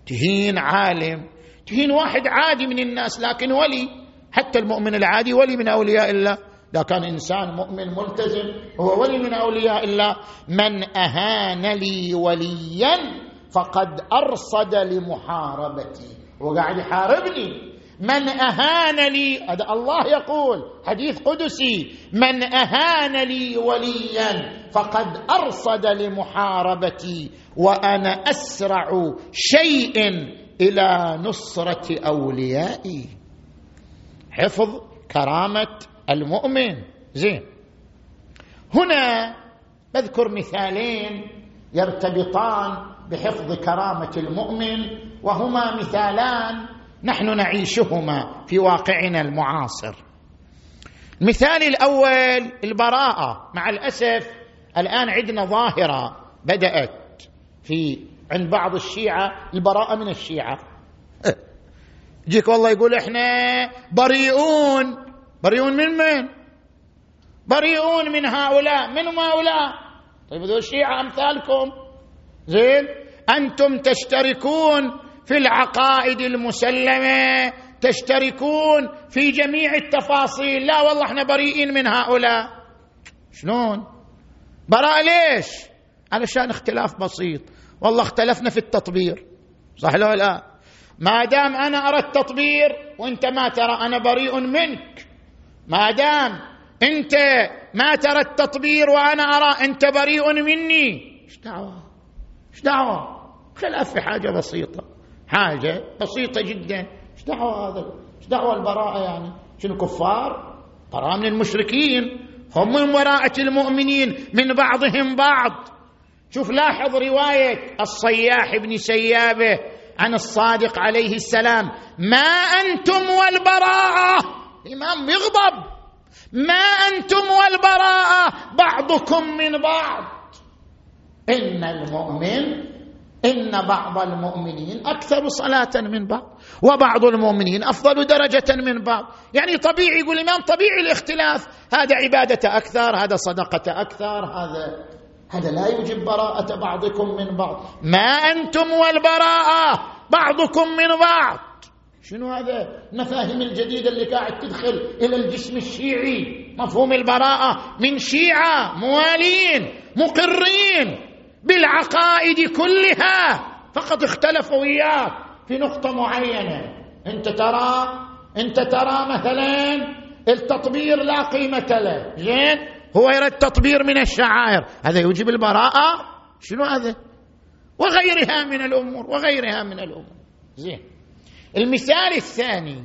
تهين عالم تهين واحد عادي من الناس لكن ولي حتى المؤمن العادي ولي من أولياء الله إذا كان إنسان مؤمن ملتزم هو ولي من أولياء الله من أهان لي وليا فقد أرصد لمحاربتي وقاعد يحاربني من أهان لي هذا الله يقول حديث قدسي من أهان لي وليا فقد أرصد لمحاربتي وأنا أسرع شيء إلى نصرة أوليائي حفظ كرامة المؤمن زين هنا بذكر مثالين يرتبطان بحفظ كرامه المؤمن وهما مثالان نحن نعيشهما في واقعنا المعاصر المثال الاول البراءه مع الاسف الان عندنا ظاهره بدات في عند بعض الشيعه البراءه من الشيعه يجيك والله يقول احنا بريئون بريئون من من بريئون من هؤلاء من هؤلاء طيب ذو الشيعة أمثالكم زين أنتم تشتركون في العقائد المسلمة تشتركون في جميع التفاصيل لا والله احنا بريئين من هؤلاء شلون براء ليش علشان اختلاف بسيط والله اختلفنا في التطبير صح لو لا ما دام انا ارى التطبير وانت ما ترى انا بريء منك ما دام انت ما ترى التطبير وانا ارى انت بريء مني ايش دعوه ايش دعوه خلاف في حاجه بسيطه حاجه بسيطه جدا ايش دعوه هذا ايش دعوه البراءه يعني شنو كفار براء من المشركين هم من براءه المؤمنين من بعضهم بعض شوف لاحظ روايه الصياح بن سيابه عن الصادق عليه السلام ما انتم والبراءه الإمام يغضب ما أنتم والبراءة بعضكم من بعض إن المؤمن إن بعض المؤمنين أكثر صلاة من بعض وبعض المؤمنين أفضل درجة من بعض يعني طبيعي يقول الإمام طبيعي الاختلاف هذا عبادة أكثر هذا صدقة أكثر هذا هذا لا يوجب براءة بعضكم من بعض ما أنتم والبراءة بعضكم من بعض شنو هذا المفاهيم الجديدة اللي قاعد تدخل إلى الجسم الشيعي مفهوم البراءة من شيعة موالين مقرين بالعقائد كلها فقط اختلفوا وياك في نقطة معينة أنت ترى أنت ترى مثلا التطبير لا قيمة له زين هو يرى التطبير من الشعائر هذا يوجب البراءة شنو هذا وغيرها من الأمور وغيرها من الأمور زين المثال الثاني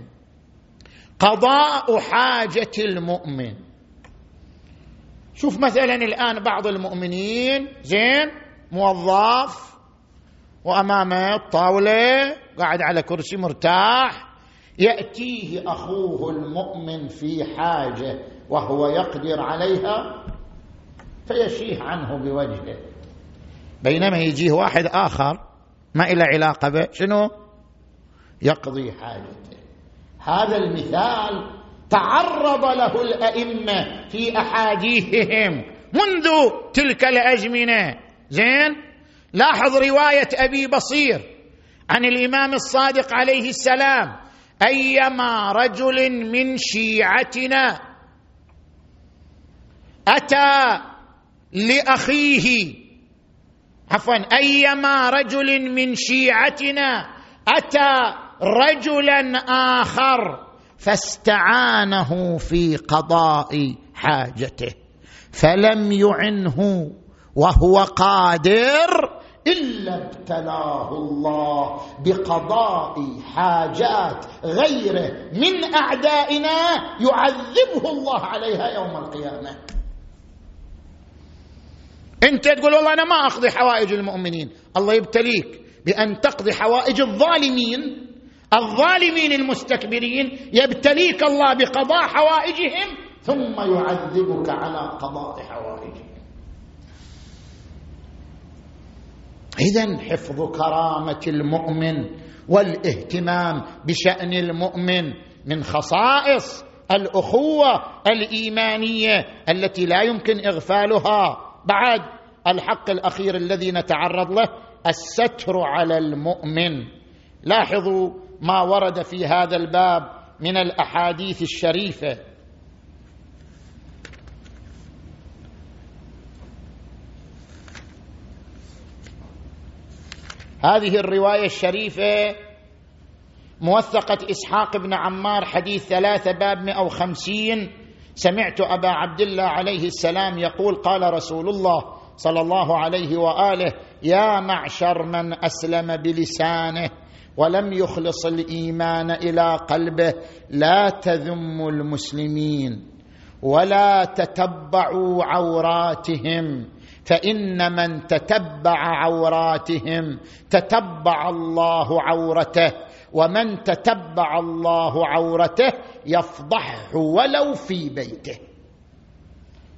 قضاء حاجه المؤمن شوف مثلا الان بعض المؤمنين زين موظف وامامه الطاولة قاعد على كرسي مرتاح ياتيه اخوه المؤمن في حاجه وهو يقدر عليها فيشيه عنه بوجهه بينما يجيه واحد اخر ما إلى علاقه به شنو يقضي حاجته هذا المثال تعرض له الائمه في احاديثهم منذ تلك الازمنه زين لاحظ روايه ابي بصير عن الامام الصادق عليه السلام ايما رجل من شيعتنا اتى لاخيه عفوا ايما رجل من شيعتنا اتى رجلا اخر فاستعانه في قضاء حاجته فلم يعنه وهو قادر الا ابتلاه الله بقضاء حاجات غيره من اعدائنا يعذبه الله عليها يوم القيامه انت تقول والله انا ما اقضي حوائج المؤمنين الله يبتليك بان تقضي حوائج الظالمين الظالمين المستكبرين يبتليك الله بقضاء حوائجهم ثم يعذبك على قضاء حوائجهم اذا حفظ كرامه المؤمن والاهتمام بشان المؤمن من خصائص الاخوه الايمانيه التي لا يمكن اغفالها بعد الحق الاخير الذي نتعرض له الستر على المؤمن لاحظوا ما ورد في هذا الباب من الاحاديث الشريفه هذه الروايه الشريفه موثقه اسحاق بن عمار حديث ثلاثه باب 150 سمعت ابا عبد الله عليه السلام يقول قال رسول الله صلى الله عليه واله يا معشر من اسلم بلسانه ولم يخلص الايمان الى قلبه لا تذموا المسلمين ولا تتبعوا عوراتهم فان من تتبع عوراتهم تتبع الله عورته ومن تتبع الله عورته يفضحه ولو في بيته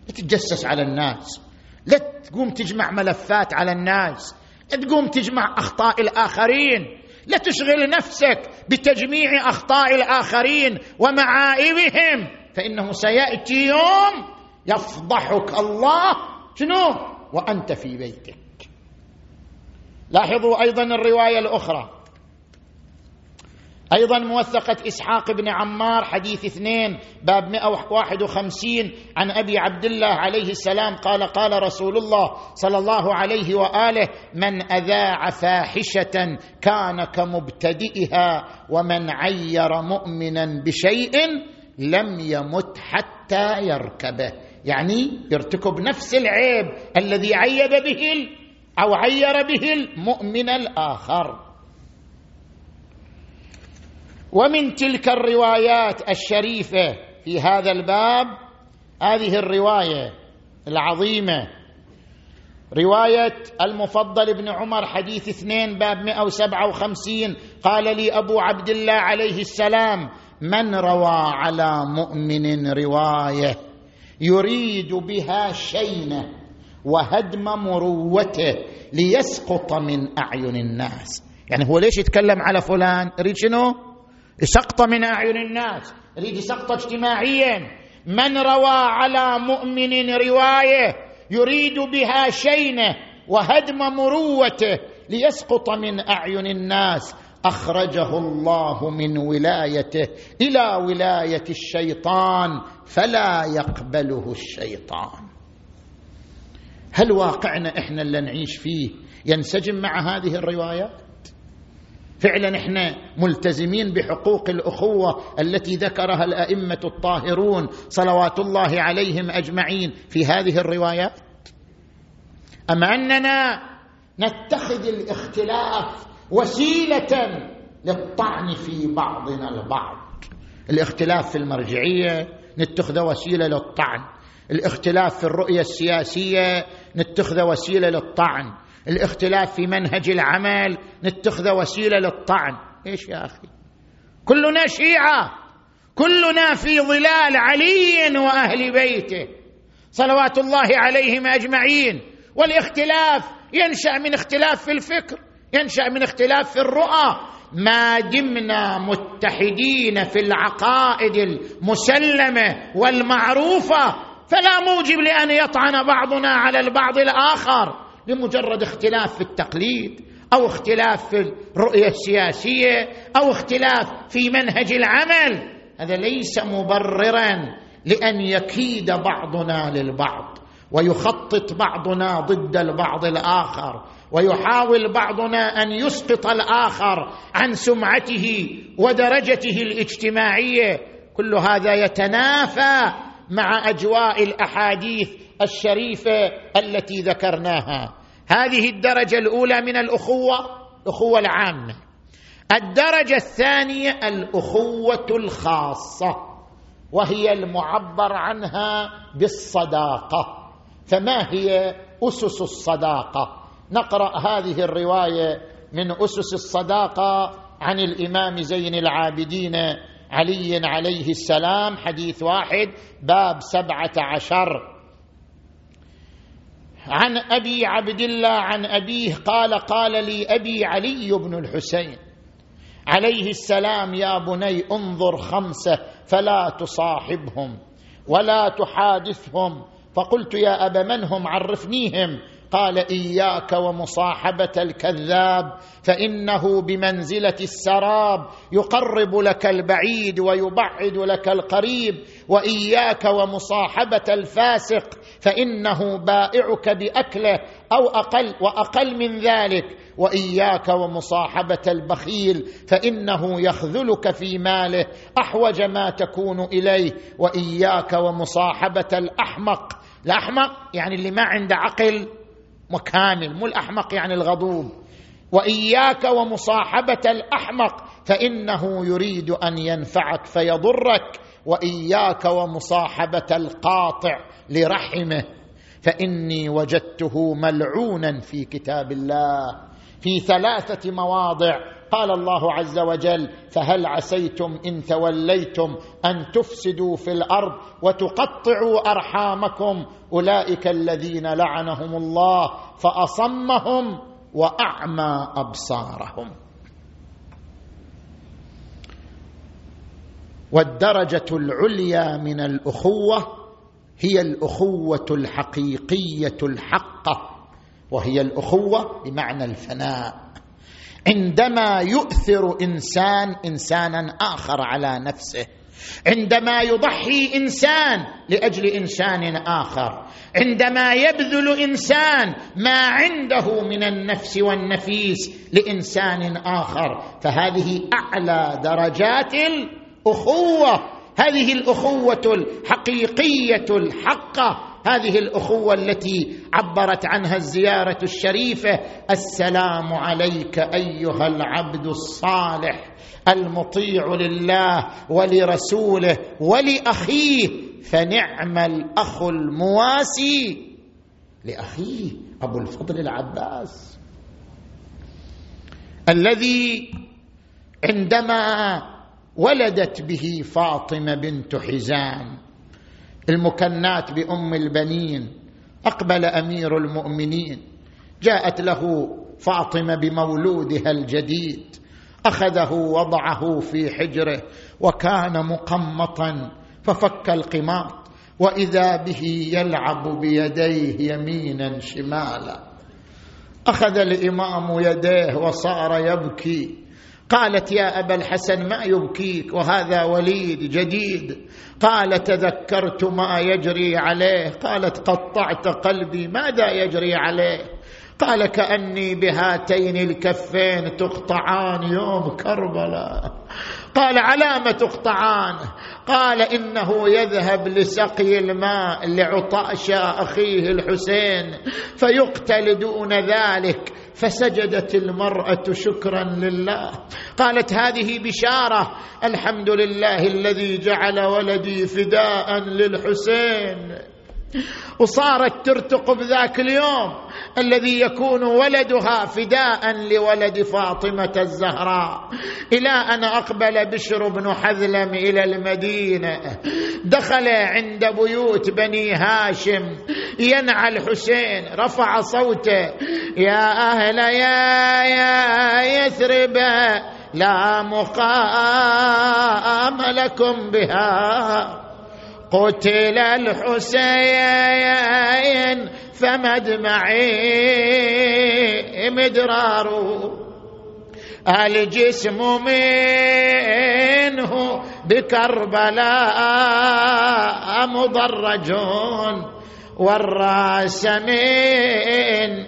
لا تتجسس على الناس لا تقوم تجمع ملفات على الناس لا تقوم تجمع اخطاء الاخرين لا تشغل نفسك بتجميع اخطاء الاخرين ومعائبهم فانه سياتي يوم يفضحك الله شنو وانت في بيتك لاحظوا ايضا الروايه الاخرى أيضا موثقة إسحاق بن عمار حديث اثنين باب 151 عن أبي عبد الله عليه السلام قال قال رسول الله صلى الله عليه وآله من أذاع فاحشة كان كمبتدئها ومن عير مؤمنا بشيء لم يمت حتى يركبه يعني يرتكب نفس العيب الذي عيب به أو عير به المؤمن الآخر ومن تلك الروايات الشريفه في هذا الباب هذه الروايه العظيمه روايه المفضل بن عمر حديث اثنين باب 157 قال لي ابو عبد الله عليه السلام من روى على مؤمن روايه يريد بها شينه وهدم مروته ليسقط من اعين الناس يعني هو ليش يتكلم على فلان يريد شنو سقط من اعين الناس يريد سقطه اجتماعيا من روى على مؤمن روايه يريد بها شينه وهدم مروته ليسقط من اعين الناس اخرجه الله من ولايته الى ولايه الشيطان فلا يقبله الشيطان هل واقعنا احنا اللي نعيش فيه ينسجم مع هذه الروايات فعلا احنا ملتزمين بحقوق الاخوه التي ذكرها الائمه الطاهرون صلوات الله عليهم اجمعين في هذه الروايات ام اننا نتخذ الاختلاف وسيله للطعن في بعضنا البعض الاختلاف في المرجعيه نتخذ وسيله للطعن الاختلاف في الرؤيه السياسيه نتخذ وسيله للطعن الاختلاف في منهج العمل نتخذه وسيله للطعن ايش يا اخي كلنا شيعه كلنا في ظلال علي واهل بيته صلوات الله عليهم اجمعين والاختلاف ينشا من اختلاف في الفكر ينشا من اختلاف في الرؤى ما دمنا متحدين في العقائد المسلمه والمعروفه فلا موجب لان يطعن بعضنا على البعض الاخر لمجرد اختلاف في التقليد او اختلاف في الرؤيه السياسيه او اختلاف في منهج العمل هذا ليس مبررا لان يكيد بعضنا للبعض ويخطط بعضنا ضد البعض الاخر ويحاول بعضنا ان يسقط الاخر عن سمعته ودرجته الاجتماعيه كل هذا يتنافى مع اجواء الاحاديث الشريفه التي ذكرناها هذه الدرجه الاولى من الاخوه الاخوه العامه الدرجه الثانيه الاخوه الخاصه وهي المعبر عنها بالصداقه فما هي اسس الصداقه نقرا هذه الروايه من اسس الصداقه عن الامام زين العابدين علي عليه السلام حديث واحد باب سبعه عشر عن ابي عبد الله عن ابيه قال قال لي ابي علي بن الحسين عليه السلام يا بني انظر خمسه فلا تصاحبهم ولا تحادثهم فقلت يا ابا من هم عرفنيهم قال اياك ومصاحبه الكذاب فانه بمنزله السراب يقرب لك البعيد ويبعد لك القريب واياك ومصاحبه الفاسق فانه بائعك باكله او اقل واقل من ذلك واياك ومصاحبه البخيل فانه يخذلك في ماله احوج ما تكون اليه واياك ومصاحبه الاحمق الاحمق يعني اللي ما عنده عقل مكامل مو الاحمق يعني الغضوب واياك ومصاحبه الاحمق فانه يريد ان ينفعك فيضرك واياك ومصاحبه القاطع لرحمه فاني وجدته ملعونا في كتاب الله في ثلاثه مواضع قال الله عز وجل فهل عسيتم ان توليتم ان تفسدوا في الارض وتقطعوا ارحامكم اولئك الذين لعنهم الله فاصمهم واعمى ابصارهم والدرجه العليا من الاخوه هي الاخوه الحقيقيه الحقه وهي الاخوه بمعنى الفناء عندما يؤثر انسان انسانا اخر على نفسه عندما يضحي انسان لاجل انسان اخر عندما يبذل انسان ما عنده من النفس والنفيس لانسان اخر فهذه اعلى درجات اخوه هذه الاخوه الحقيقيه الحقه هذه الاخوه التي عبرت عنها الزياره الشريفه السلام عليك ايها العبد الصالح المطيع لله ولرسوله ولاخيه فنعم الاخ المواسي لاخيه ابو الفضل العباس الذي عندما ولدت به فاطمه بنت حزام المكنات بام البنين اقبل امير المؤمنين جاءت له فاطمه بمولودها الجديد اخذه وضعه في حجره وكان مقمطا ففك القماط واذا به يلعب بيديه يمينا شمالا اخذ الامام يديه وصار يبكي قالت يا ابا الحسن ما يبكيك وهذا وليد جديد قال تذكرت ما يجري عليه قالت قطعت قلبي ماذا يجري عليه قال كأني بهاتين الكفين تقطعان يوم كربلاء قال على ما تقطعان قال إنه يذهب لسقي الماء لعطاش أخيه الحسين فيقتل دون ذلك فسجدت المراه شكرا لله قالت هذه بشاره الحمد لله الذي جعل ولدي فداء للحسين وصارت ترتقب ذاك اليوم الذي يكون ولدها فداء لولد فاطمه الزهراء الى ان اقبل بشر بن حذلم الى المدينه دخل عند بيوت بني هاشم ينعى الحسين رفع صوته يا اهل يا يا يثرب لا مقام لكم بها قتل الحسين فمدمعي مدرار الجسم منه بكربلاء مضرج والراس منه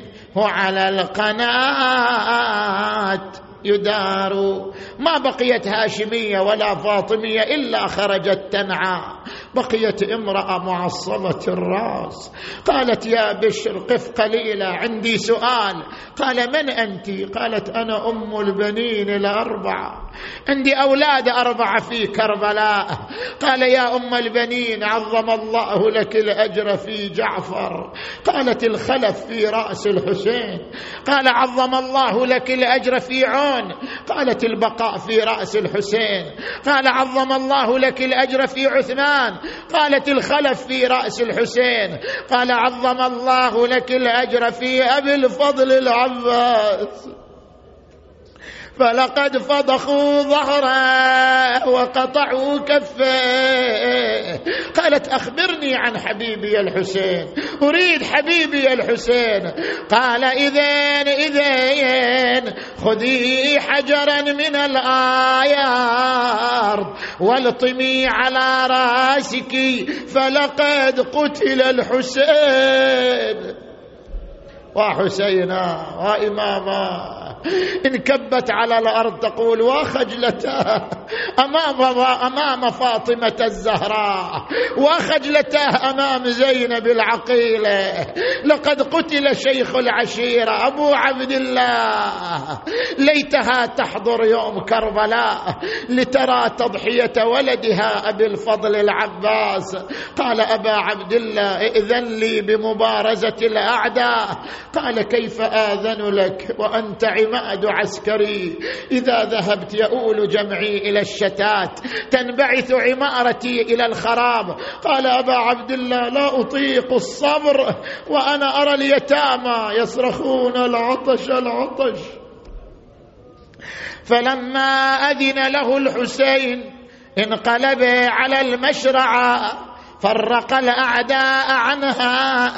على القناه يدار ما بقيت هاشميه ولا فاطميه الا خرجت تنعى بقيت امراه معصبه الراس قالت يا بشر قف قليلا عندي سؤال قال من انت قالت انا ام البنين الاربعه عندي اولاد اربعه في كربلاء قال يا ام البنين عظم الله لك الاجر في جعفر قالت الخلف في راس الحسين قال عظم الله لك الاجر في عون قالت البقاء في راس الحسين قال عظم الله لك الاجر في عثمان قالت الخلف في راس الحسين قال عظم الله لك الاجر في ابي الفضل العباس فلقد فضخوا ظهره وقطعوا كفه قالت أخبرني عن حبيبي الحسين أريد حبيبي الحسين قال إذن إذن خذي حجرا من الآيار والطمي على راسك فلقد قتل الحسين وحسينا وإماما انكبت على الأرض تقول وخجلته أمام, أمام فاطمة الزهراء وخجلته أمام زينب العقيلة لقد قتل شيخ العشيرة أبو عبد الله ليتها تحضر يوم كربلاء لترى تضحية ولدها أبي الفضل العباس قال أبا عبد الله ائذن لي بمبارزة الأعداء قال كيف آذن لك وأنت عماد بعد عسكري اذا ذهبت يؤول جمعي الى الشتات تنبعث عمارتي الى الخراب قال ابا عبد الله لا اطيق الصبر وانا ارى اليتامى يصرخون العطش العطش فلما اذن له الحسين انقلب على المشرع فرق الاعداء عنها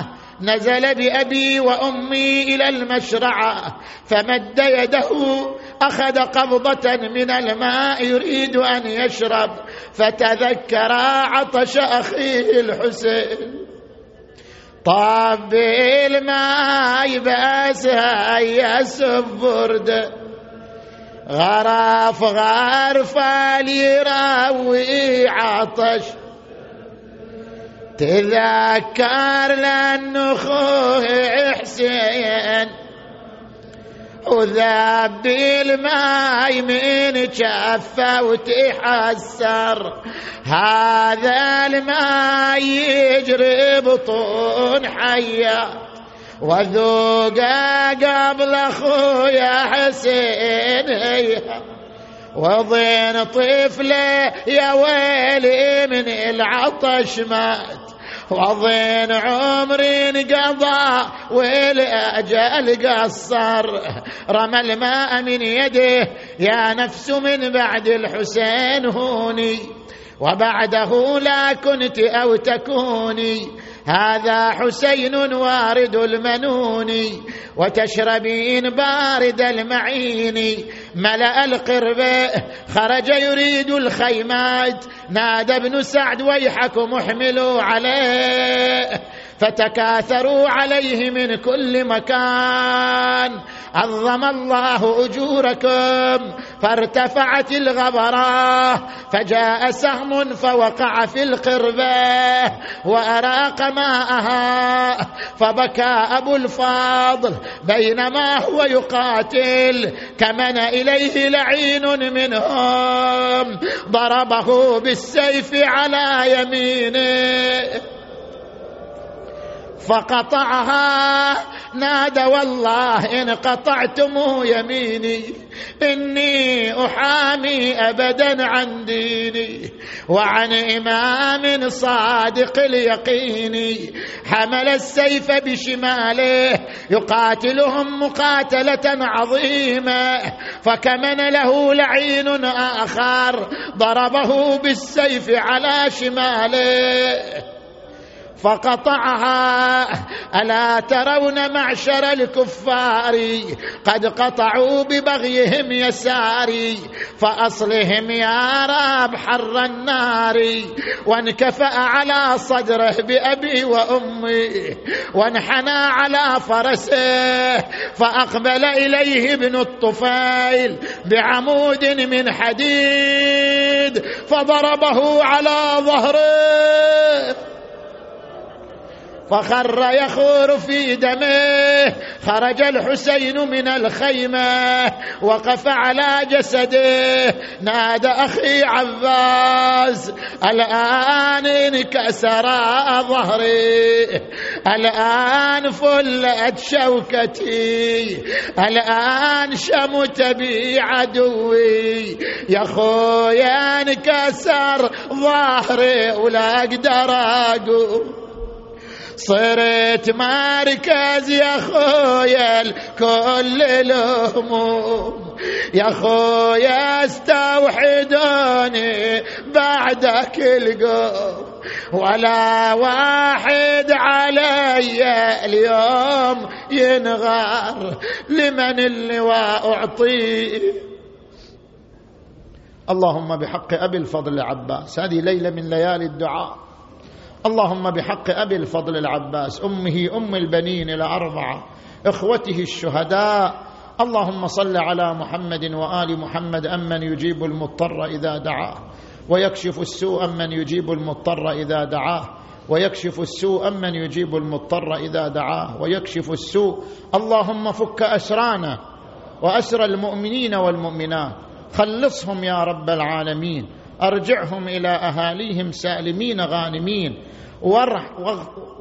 نزل بأبي وأمي إلى المشرعة فمد يده أخذ قبضة من الماء يريد أن يشرب فتذكر عطش أخيه الحسين طاب الماء بأسها هيا سبرد غرف غرفة ليروي عطش تذكر لأن أخوه حسين وذاب بالماي من جفة وتحسر هذا الماي يجري بطون حيا وذوق قبل اخويا حسين هيا وضين طفله يا ويلي من العطش مات وأظن عمري انقضى والأجل قصر رمى الماء من يده يا نفس من بعد الحسين هوني وبعده لا كنت أو تكوني هذا حسين وارد المنون وتشربين بارد المعين ملأ القرب خرج يريد الخيمات نادى ابن سعد ويحكم احملوا عليه فتكاثروا عليه من كل مكان عظم الله اجوركم فارتفعت الغبره فجاء سهم فوقع في القربه واراق ماءها فبكى ابو الفاضل بينما هو يقاتل كمن اليه لعين منهم ضربه بالسيف على يمينه فقطعها نادى والله إن قطعتم يميني إني أحامي أبدا عن ديني وعن إمام صادق اليقين حمل السيف بشماله يقاتلهم مقاتلة عظيمة فكمن له لعين آخر ضربه بالسيف على شماله فقطعها الا ترون معشر الكفار قد قطعوا ببغيهم يساري فاصلهم يا راب حر النار وانكفا على صدره بابي وامي وانحنى على فرسه فاقبل اليه ابن الطفيل بعمود من حديد فضربه على ظهره فخر يخور في دمه خرج الحسين من الخيمه وقف على جسده نادى اخي عباس الان انكسر ظهري الان فلت شوكتي الان شمت بي عدوي يا خويا انكسر ظهري ولا اقدر اقوم صرت مركز يا خويا الكل الهموم يا خويا استوحدوني بعدك القوم ولا واحد علي اليوم ينغار لمن اللواء أعطيه اللهم بحق أبي الفضل عباس هذه ليلة من ليالي الدعاء اللهم بحق ابي الفضل العباس امه ام البنين الاربعه اخوته الشهداء اللهم صل على محمد وال محمد امن يجيب المضطر اذا دعاه ويكشف السوء من يجيب المضطر اذا دعاه ويكشف السوء من يجيب المضطر اذا دعاه ويكشف السوء اللهم فك اسرانا واسر المؤمنين والمؤمنات خلصهم يا رب العالمين ارجعهم الى اهاليهم سالمين غانمين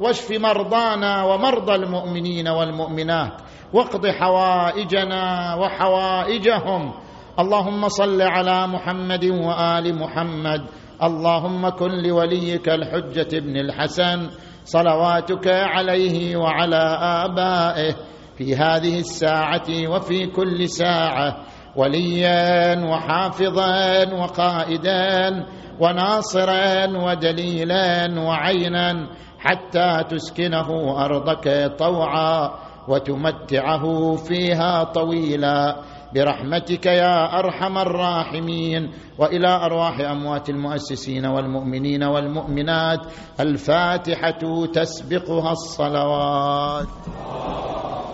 واشف مرضانا ومرضى المؤمنين والمؤمنات واقض حوائجنا وحوائجهم اللهم صل على محمد وال محمد اللهم كن لوليك الحجه ابن الحسن صلواتك عليه وعلى ابائه في هذه الساعه وفي كل ساعه وليا وحافظا وقائدا وناصرا وجليلا وعينا حتى تسكنه ارضك طوعا وتمتعه فيها طويلا برحمتك يا ارحم الراحمين والى ارواح اموات المؤسسين والمؤمنين والمؤمنات الفاتحه تسبقها الصلوات